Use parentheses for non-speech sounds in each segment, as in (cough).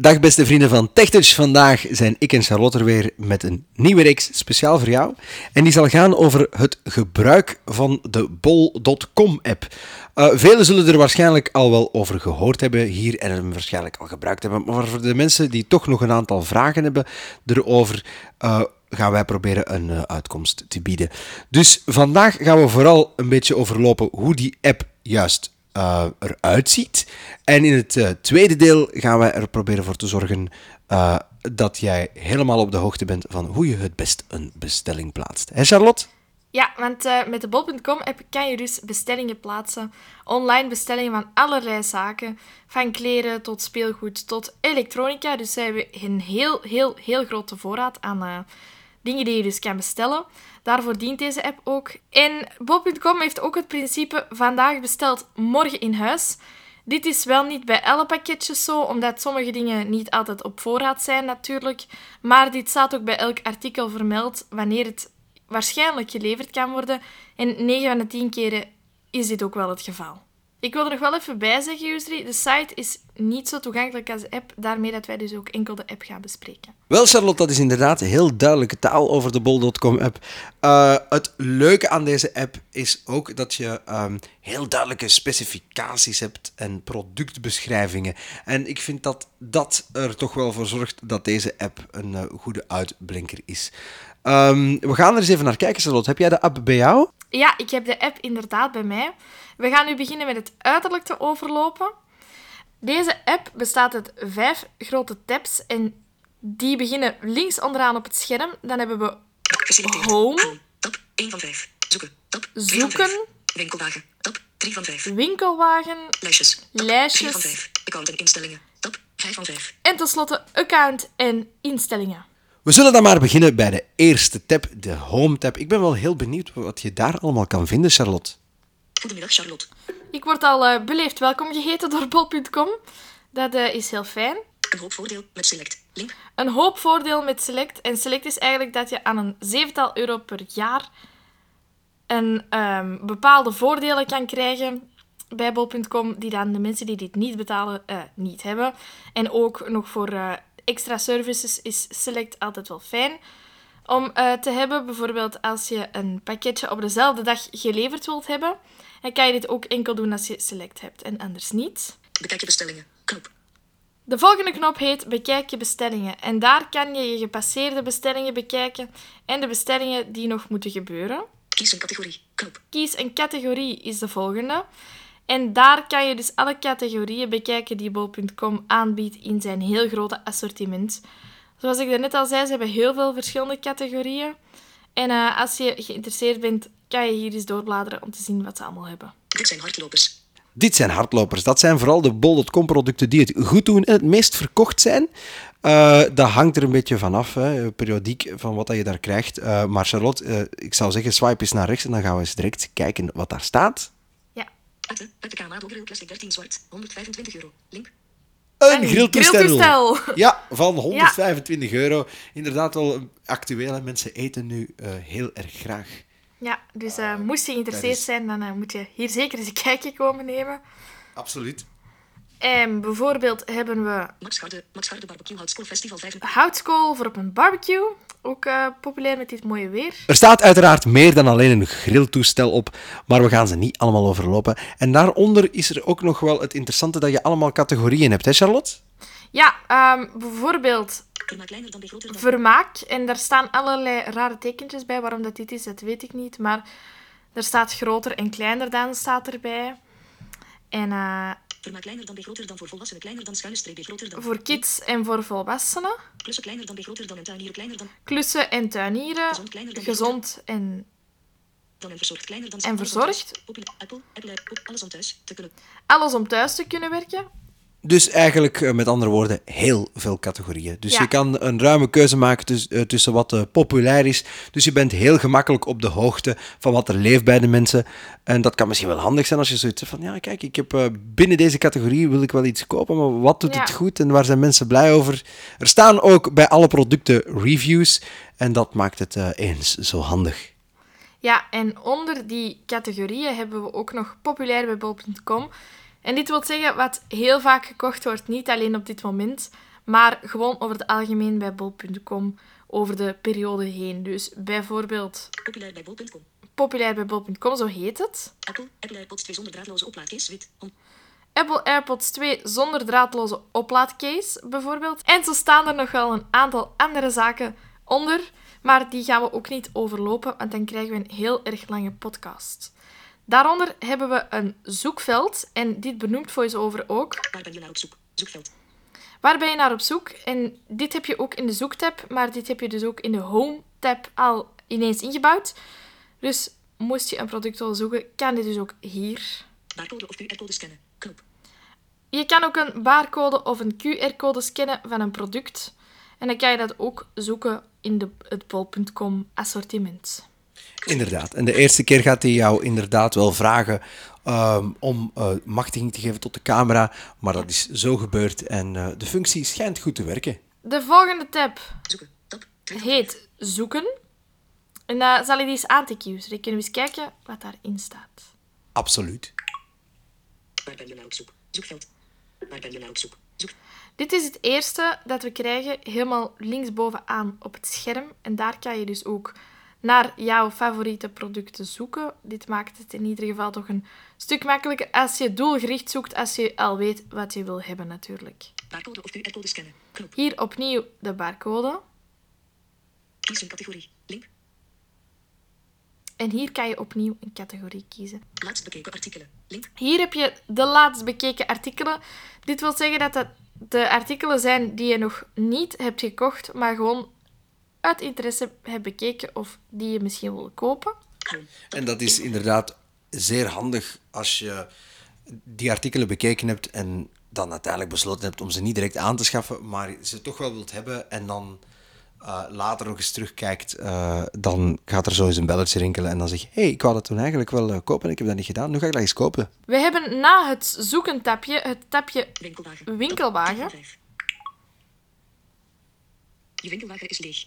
Dag beste vrienden van TechTouch. Vandaag zijn ik en Charlotte er weer met een nieuwe reeks speciaal voor jou. En die zal gaan over het gebruik van de bol.com app. Uh, velen zullen er waarschijnlijk al wel over gehoord hebben hier en hem waarschijnlijk al gebruikt hebben. Maar voor de mensen die toch nog een aantal vragen hebben erover, uh, gaan wij proberen een uh, uitkomst te bieden. Dus vandaag gaan we vooral een beetje overlopen hoe die app juist uh, eruit ziet. En in het uh, tweede deel gaan wij er proberen voor te zorgen uh, dat jij helemaal op de hoogte bent van hoe je het best een bestelling plaatst. Hé Charlotte? Ja, want met de bol.com app kan je dus bestellingen plaatsen. Online bestellingen van allerlei zaken. Van kleren tot speelgoed tot elektronica. Dus zij hebben een heel, heel, heel grote voorraad aan dingen die je dus kan bestellen. Daarvoor dient deze app ook. En Bol.com heeft ook het principe vandaag besteld, morgen in huis. Dit is wel niet bij alle pakketjes zo, omdat sommige dingen niet altijd op voorraad zijn natuurlijk. Maar dit staat ook bij elk artikel vermeld wanneer het waarschijnlijk geleverd kan worden. En 9 van de 10 keren is dit ook wel het geval. Ik wil er nog wel even bij zeggen, Jusri, de site is niet zo toegankelijk als de app, daarmee dat wij dus ook enkel de app gaan bespreken. Wel, Charlotte, dat is inderdaad heel duidelijke taal over de bol.com app. Uh, het leuke aan deze app is ook dat je um, heel duidelijke specificaties hebt en productbeschrijvingen. En ik vind dat dat er toch wel voor zorgt dat deze app een uh, goede uitblinker is. Um, we gaan er eens even naar kijken, Charlotte. Heb jij de app bij jou? Ja, ik heb de app inderdaad bij mij. We gaan nu beginnen met het uiterlijk te overlopen. Deze app bestaat uit vijf grote tabs en die beginnen links onderaan op het scherm. Dan hebben we Home. Tab 1 van 5. Zoeken. Tab 3 Zoeken. van 5. Winkelwagen. Tab 3 van 5. Winkelwagen. Lijstjes. Lijstjes. 4 van 5. Account en instellingen. Tab 5 van 5. En tenslotte account en instellingen. We zullen dan maar beginnen bij de eerste tab, de Home tab. Ik ben wel heel benieuwd wat je daar allemaal kan vinden, Charlotte. Goedemiddag, Charlotte. Ik word al uh, beleefd welkom geheten door bol.com. Dat uh, is heel fijn. Een hoop voordeel met Select. Link. Een hoop voordeel met Select. En Select is eigenlijk dat je aan een zevental euro per jaar een um, bepaalde voordelen kan krijgen bij bol.com die dan de mensen die dit niet betalen uh, niet hebben. En ook nog voor uh, extra services is Select altijd wel fijn om uh, te hebben. Bijvoorbeeld als je een pakketje op dezelfde dag geleverd wilt hebben, dan kan je dit ook enkel doen als je Select hebt en anders niet. Bekijk je bestellingen. Knop. De volgende knop heet Bekijk je bestellingen. En daar kan je je gepasseerde bestellingen bekijken en de bestellingen die nog moeten gebeuren. Kies een categorie. Knop. Kies een categorie is de volgende. En daar kan je dus alle categorieën bekijken die bol.com aanbiedt in zijn heel grote assortiment. Zoals ik net al zei, ze hebben heel veel verschillende categorieën. En uh, als je geïnteresseerd bent, kan je hier eens doorbladeren om te zien wat ze allemaal hebben. Dit zijn hardlopers. Dit zijn hardlopers. Dat zijn vooral de bol.com producten die het goed doen en het meest verkocht zijn. Uh, dat hangt er een beetje vanaf, hè, periodiek, van wat je daar krijgt. Uh, maar Charlotte, uh, ik zou zeggen, swipe eens naar rechts en dan gaan we eens direct kijken wat daar staat. Uit de, KMA Grill Classic 13 zwart. 125 euro. Link. Een, grilltoestel. grilltoestel. (laughs) Ja, van 125 ja. euro. Inderdaad wel actueel. En mensen eten nu uh, heel erg graag. Ja, dus uh, moest je geïnteresseerd is... zijn, dan uh, moet je hier zeker eens een kijkje komen nemen. Absoluut. En bijvoorbeeld hebben we... Max Harde, Max Harde Barbecue Houtskool Festival 5. Houtskool voor op een barbecue. Ook uh, populair met dit mooie weer. Er staat uiteraard meer dan alleen een grilltoestel op, maar we gaan ze niet allemaal overlopen. En daaronder is er ook nog wel het interessante dat je allemaal categorieën hebt, hè Charlotte? Ja, um, bijvoorbeeld vermaak. En daar staan allerlei rare tekentjes bij. Waarom dat dit is, dat weet ik niet. Maar er staat groter en kleiner dan staat erbij. En... Uh, Vermaak kleiner dan B groter dan voor volwassenen, kleiner dan schuine streep B groter dan... Voor kids en voor volwassenen. Klussen kleiner dan B groter dan en tuinieren kleiner dan... Klussen en tuinieren. Gezond, kleiner dan gezond en... Dan en verzorgd kleiner dan... En verzorgd. Apple, Apple, Apple, alles om thuis te kunnen... Alles om thuis te kunnen werken. Dus eigenlijk, met andere woorden, heel veel categorieën. Dus ja. je kan een ruime keuze maken tuss uh, tussen wat uh, populair is. Dus je bent heel gemakkelijk op de hoogte van wat er leeft bij de mensen. En dat kan misschien wel handig zijn als je zoiets hebt van... Ja, kijk, ik heb uh, binnen deze categorie wil ik wel iets kopen, maar wat doet ja. het goed en waar zijn mensen blij over? Er staan ook bij alle producten reviews en dat maakt het eens zo handig. Ja, en onder die categorieën hebben we ook nog populair bij bol.com... En dit wil zeggen wat heel vaak gekocht wordt, niet alleen op dit moment, maar gewoon over het algemeen bij bol.com over de periode heen. Dus bijvoorbeeld Populair bij bol.com. populair bij bol.com, zo heet het. Apple, Apple AirPods 2 zonder draadloze oplaadcase, wit. Om. Apple AirPods 2 zonder draadloze oplaadcase bijvoorbeeld. En zo staan er nog wel een aantal andere zaken onder, maar die gaan we ook niet overlopen, want dan krijgen we een heel erg lange podcast. Daaronder hebben we een zoekveld en dit benoemt VoiceOver ook. Waar ben je naar op zoek? Zoekveld. Waar ben je naar op zoek? En dit heb je ook in de zoektab, maar dit heb je dus ook in de home-tab al ineens ingebouwd. Dus moest je een product willen zoeken, kan dit dus ook hier. Barcode of QR-code scannen. Knop. Je kan ook een barcode of een QR-code scannen van een product. En dan kan je dat ook zoeken in de, het bol.com assortiment. Inderdaad. En de eerste keer gaat hij jou inderdaad wel vragen ehm, om eh, machtiging te geven tot de camera. Maar dat is zo gebeurd en eh, de functie schijnt goed te werken. De volgende tab Zoeken. Tab. 20. heet zoeken. En dan zal ik die eens aantikken. Dus dan kunnen we eens kijken wat daarin staat. Absoluut. Waar ben je naar op zoek? Zoekveld. Waar ben je naar op zoek? Zoek. Dit is het eerste dat we krijgen, helemaal linksbovenaan op het scherm. En daar kan je dus ook naar jouw favoriete producten zoeken. Dit maakt het in ieder geval toch een stuk makkelijker als je doelgericht zoekt, als je al weet wat je wil hebben natuurlijk. Barcode of QR-code scannen. Knop. Hier opnieuw de barcode. Kies een categorie. Link. En hier kan je opnieuw een categorie kiezen. Laatst bekeken artikelen. Link. Hier heb je de laatst bekeken artikelen. Dit wil zeggen dat het de artikelen zijn die je nog niet hebt gekocht, maar gewoon uit interesse hebt bekeken of die je misschien wil kopen. En dat is inderdaad zeer handig als je die artikelen bekeken hebt en dan uiteindelijk besloten hebt om ze niet direct aan te schaffen, maar ze toch wel wilt hebben en dan eh, later nog eens terugkijkt, eh, dan gaat er zo eens een belletje rinkelen en dan zeg je, hé, hey, ik wou dat toen eigenlijk wel eh, kopen en ik heb dat niet gedaan, nu ga ik dat eens kopen. We hebben na het zoeken tapje het tapje Winkelwagen. winkelwagen. 5. Je winkelwagen is leeg.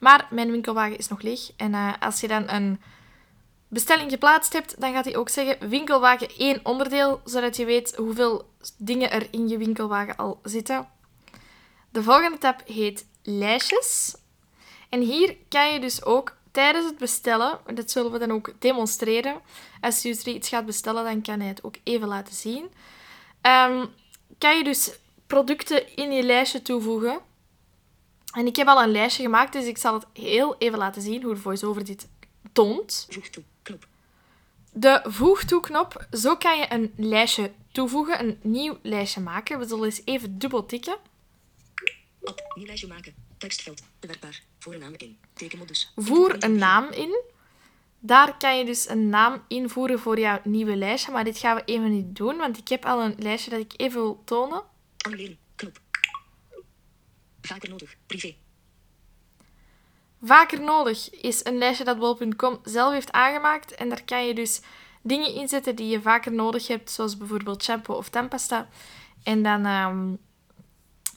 Maar mijn winkelwagen is nog leeg. En eh, als je dan een bestelling geplaatst hebt, dan gaat hij ook zeggen winkelwagen één onderdeel, zodat je weet hoeveel dingen er in je winkelwagen al zitten. De volgende tab heet lijstjes. En hier kan je dus ook tijdens het bestellen, en dat zullen we dan ook demonstreren, als Yusri iets gaat bestellen, dan kan hij het ook even laten zien. Ehm, kan je dus producten in je lijstje toevoegen. En ik heb al een lijstje gemaakt, dus ik zal het heel even laten zien hoe de voice-over dit toont. Voeg toe. Knop. De voeg toe-knop, zo kan je een lijstje toevoegen, een nieuw lijstje maken. We zullen eens even dubbel tikken. Op. Nieuw lijstje maken. Tekstveld. Bewerkbaar. Voor een naam in. Tekenmodus. Voer een naam in. Daar kan je dus een naam invoeren voor jouw nieuwe lijstje, maar dit gaan we even niet doen, want ik heb al een lijstje dat ik even wil tonen. Annuleren. Vaker nodig. Privé. Vaker nodig is een lijstje dat bol.com zelf heeft aangemaakt. En daar kan je dus dingen inzetten die je vaker nodig hebt, zoals bijvoorbeeld shampoo of tandpasta. En dan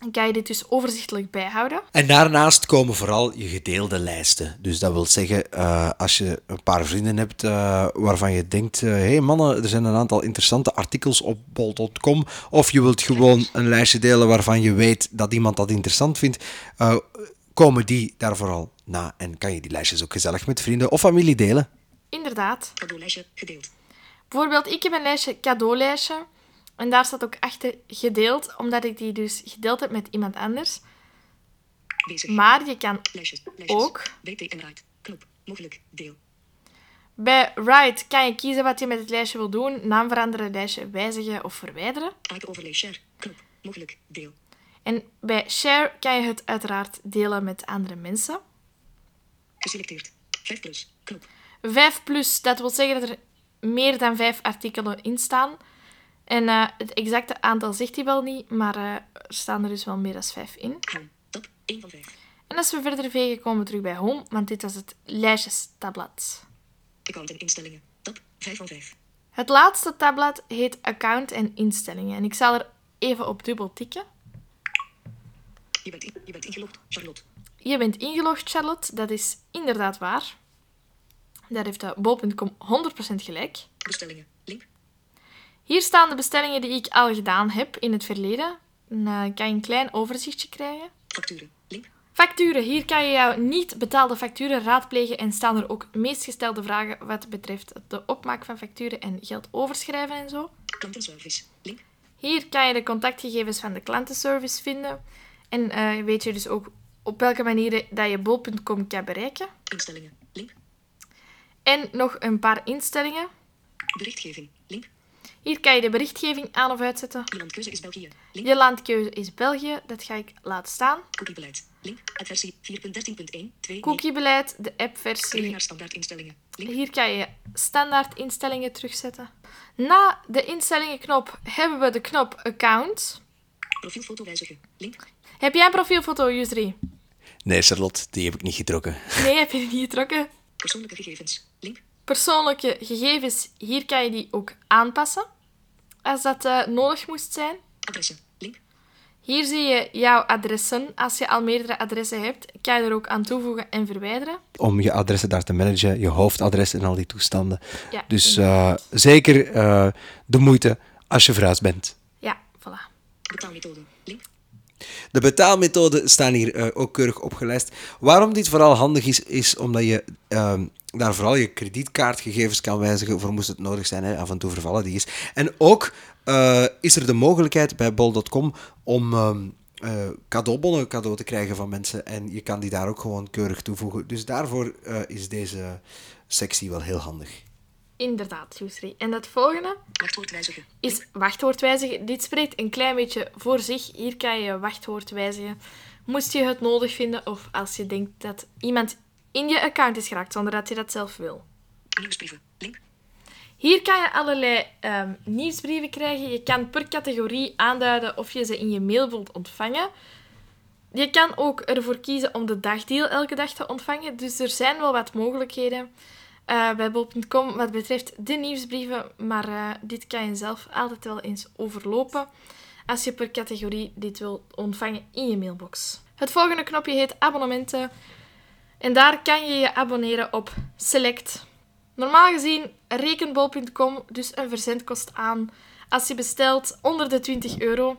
ehm, kan je dit dus overzichtelijk bijhouden. En daarnaast komen vooral je gedeelde lijsten. Dus dat wil zeggen, eh, als je een paar vrienden hebt eh, waarvan je denkt, hé hey mannen, er zijn een aantal interessante artikels op bol.com, of je wilt gewoon een lijstje delen waarvan je weet dat iemand dat interessant vindt, eh, komen die daar vooral na en kan je die lijstjes ook gezellig met vrienden of familie delen. Inderdaad. Cadeaulijstje. Gedeeld. Bijvoorbeeld, ik heb een lijstje cadeaulijstje. En daar staat ook achter gedeeld, omdat ik die dus gedeeld heb met iemand anders. Bezig. Maar je kan Lijstjes. Lijstjes. ook en Right. Knop. Mogelijk. Deel. bij Write kan je kiezen wat je met het lijstje wil doen. Naam veranderen, lijstje wijzigen of verwijderen. Item overlay share. Knop. Mogelijk. Deel. En bij Share kan je het uiteraard delen met andere mensen. Geselecteerd. 5 plus. Knop. 5 plus, dat wil zeggen dat er meer dan 5 artikelen in staan. En eh, het exacte aantal zegt hij wel niet, maar eh, er staan er dus wel meer dan 5 in. Home. Top. 1 van 5. En als we verder vegen, komen we terug bij Home, want dit was het lijstjestabblad. Account en instellingen. Top. 5 van 5. Het laatste tabblad heet Account en instellingen. En ik zal er even op dubbel tikken. Je bent, in, je bent ingelogd. Charlotte. Je bent ingelogd, Charlotte. Dat is inderdaad waar. Daar heeft de bol.com 100% gelijk. Bestellingen. Link. Hier staan de bestellingen die ik al gedaan heb in het verleden. Dan eh, kan je een klein overzichtje krijgen. Facturen. Link. Facturen. Hier kan je jouw niet betaalde facturen raadplegen en staan er ook meest gestelde vragen wat betreft de opmaak van facturen en geld overschrijven en zo. Klantenservice. Link. Hier kan je de contactgegevens van de klantenservice vinden. En eh, weet je dus ook op welke manieren dat je bol.com kan bereiken. Instellingen. Link. En nog een paar instellingen. Berichtgeving. Hier kan je de berichtgeving aan of uitzetten. Je landkeuze is België. Link. Je landkeuze is België, dat ga ik laten staan. Cookiebeleid. Link. Adversie 4.13.1. 2. Cookiebeleid, de Terug app-versie. naar standaard instellingen. Link. Hier kan je standaard instellingen terugzetten. Na de instellingenknop hebben we de knop Account. Profielfoto wijzigen. Link. Heb jij een profielfoto, Yusri? Nee, Charlotte, die heb ik niet getrokken. Nee, heb je die niet getrokken? Persoonlijke gegevens. Link. Persoonlijke gegevens, hier kan je die ook aanpassen. Als dat eh, nodig moest zijn. Adressen. Link. Hier zie je jouw adressen. Als je al meerdere adressen hebt, kan je er ook aan toevoegen en verwijderen. Om je adressen daar te managen, je hoofdadres en al die toestanden. Ja, Dus eh, zeker eh, de moeite als je verhuisd bent. Ja, voilà. Betaalmethode. Link. De betaalmethoden staan hier eh, ook keurig opgelijst. Waarom dit vooral handig is, is omdat je ehm, daar vooral je kredietkaartgegevens kan wijzigen voor moest het nodig zijn. Hè. Af en toe vervallen die is. En ook eh, is er de mogelijkheid bij bol.com om ehm, eh, cadeaubonnen cadeau te krijgen van mensen. En je kan die daar ook gewoon keurig toevoegen. Dus daarvoor is deze sectie wel heel handig. Inderdaad, Yusri. En het volgende Wachtwoord wijzigen. is wachtwoord wijzigen. Dit spreekt een klein beetje voor zich. Hier kan je je wachtwoord wijzigen. Moest je het nodig vinden of als je denkt dat iemand in je account is geraakt zonder dat je dat zelf wil. Nieuwsbrieven. Link. Hier kan je allerlei ehm, nieuwsbrieven krijgen. Je kan per categorie aanduiden of je ze in je mail wilt ontvangen. Je kan ook ervoor kiezen om de dagdeal elke dag te ontvangen. Dus er zijn wel wat mogelijkheden eh, bij bol.com wat betreft de nieuwsbrieven. Maar eh, dit kan je zelf altijd wel eens overlopen als je per categorie dit wilt ontvangen in je mailbox. Het volgende knopje heet abonnementen. En daar kan je je abonneren op Select. Normaal gezien rekent bol.com dus een verzendkost aan als je bestelt onder de 20 euro.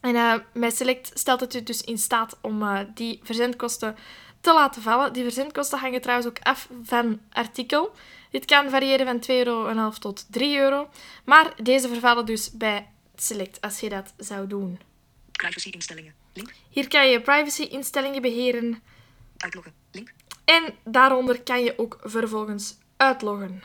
En eh, met Select stelt het je dus in staat om eh, die verzendkosten te laten vallen. Die verzendkosten hangen trouwens ook af van artikel. Dit kan variëren van 2,5 euro tot 3 euro. Maar deze vervallen dus bij Select als je dat zou doen. Privacy instellingen. Link. Hier kan je privacy-instellingen beheren. Uitloggen. Link. En daaronder kan je ook vervolgens uitloggen.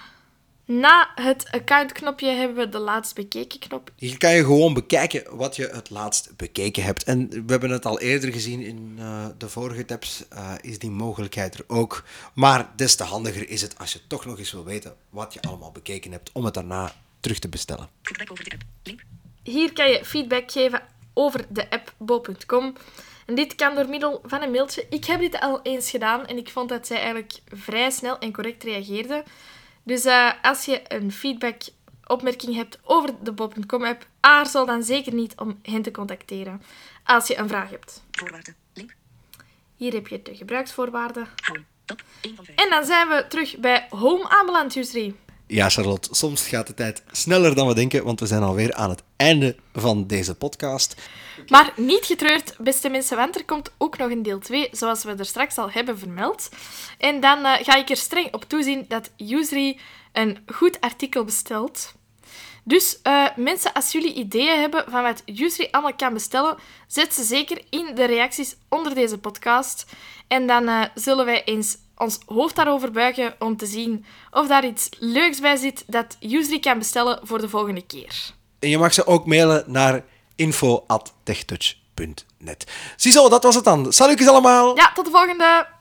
Na het accountknopje hebben we de laatst bekeken knop. Hier kan je gewoon bekijken wat je het laatst bekeken hebt. En we hebben het al eerder gezien in eh, de vorige tabs, eh, is die mogelijkheid er ook. Maar des te handiger is het als je toch nog eens wil weten wat je allemaal bekeken hebt, om het daarna terug te bestellen. Feedback over de app. Link. Hier kan je feedback geven over de app bo.com. En dit kan door middel van een mailtje. Ik heb dit al eens gedaan en ik vond dat zij eigenlijk vrij snel en correct reageerde. Dus eh, als je een feedback opmerking hebt over de bo.com app, aarzel dan zeker niet om hen te contacteren als je een vraag hebt. Voorwaarden. Link. Hier heb je de gebruiksvoorwaarden. Home. 1 van 5. En dan zijn we terug bij Home aanbeland, Yusri. Ja, Charlotte, soms gaat de tijd sneller dan we denken, want we zijn alweer aan het einde van deze podcast. Maar niet getreurd, beste mensen, want er komt ook nog een deel 2, zoals we er straks al hebben vermeld. En dan eh, ga ik er streng op toezien dat Usery een goed artikel bestelt. Dus eh, mensen, als jullie ideeën hebben van wat Usery allemaal kan bestellen, zet ze zeker in de reacties onder deze podcast. En dan eh, zullen wij eens ons hoofd daarover buigen om te zien of daar iets leuks bij zit dat Usery kan bestellen voor de volgende keer. En je mag ze ook mailen naar info.techtouch.net. Ziezo, dat was het dan. Salutjes allemaal! Ja, tot de volgende!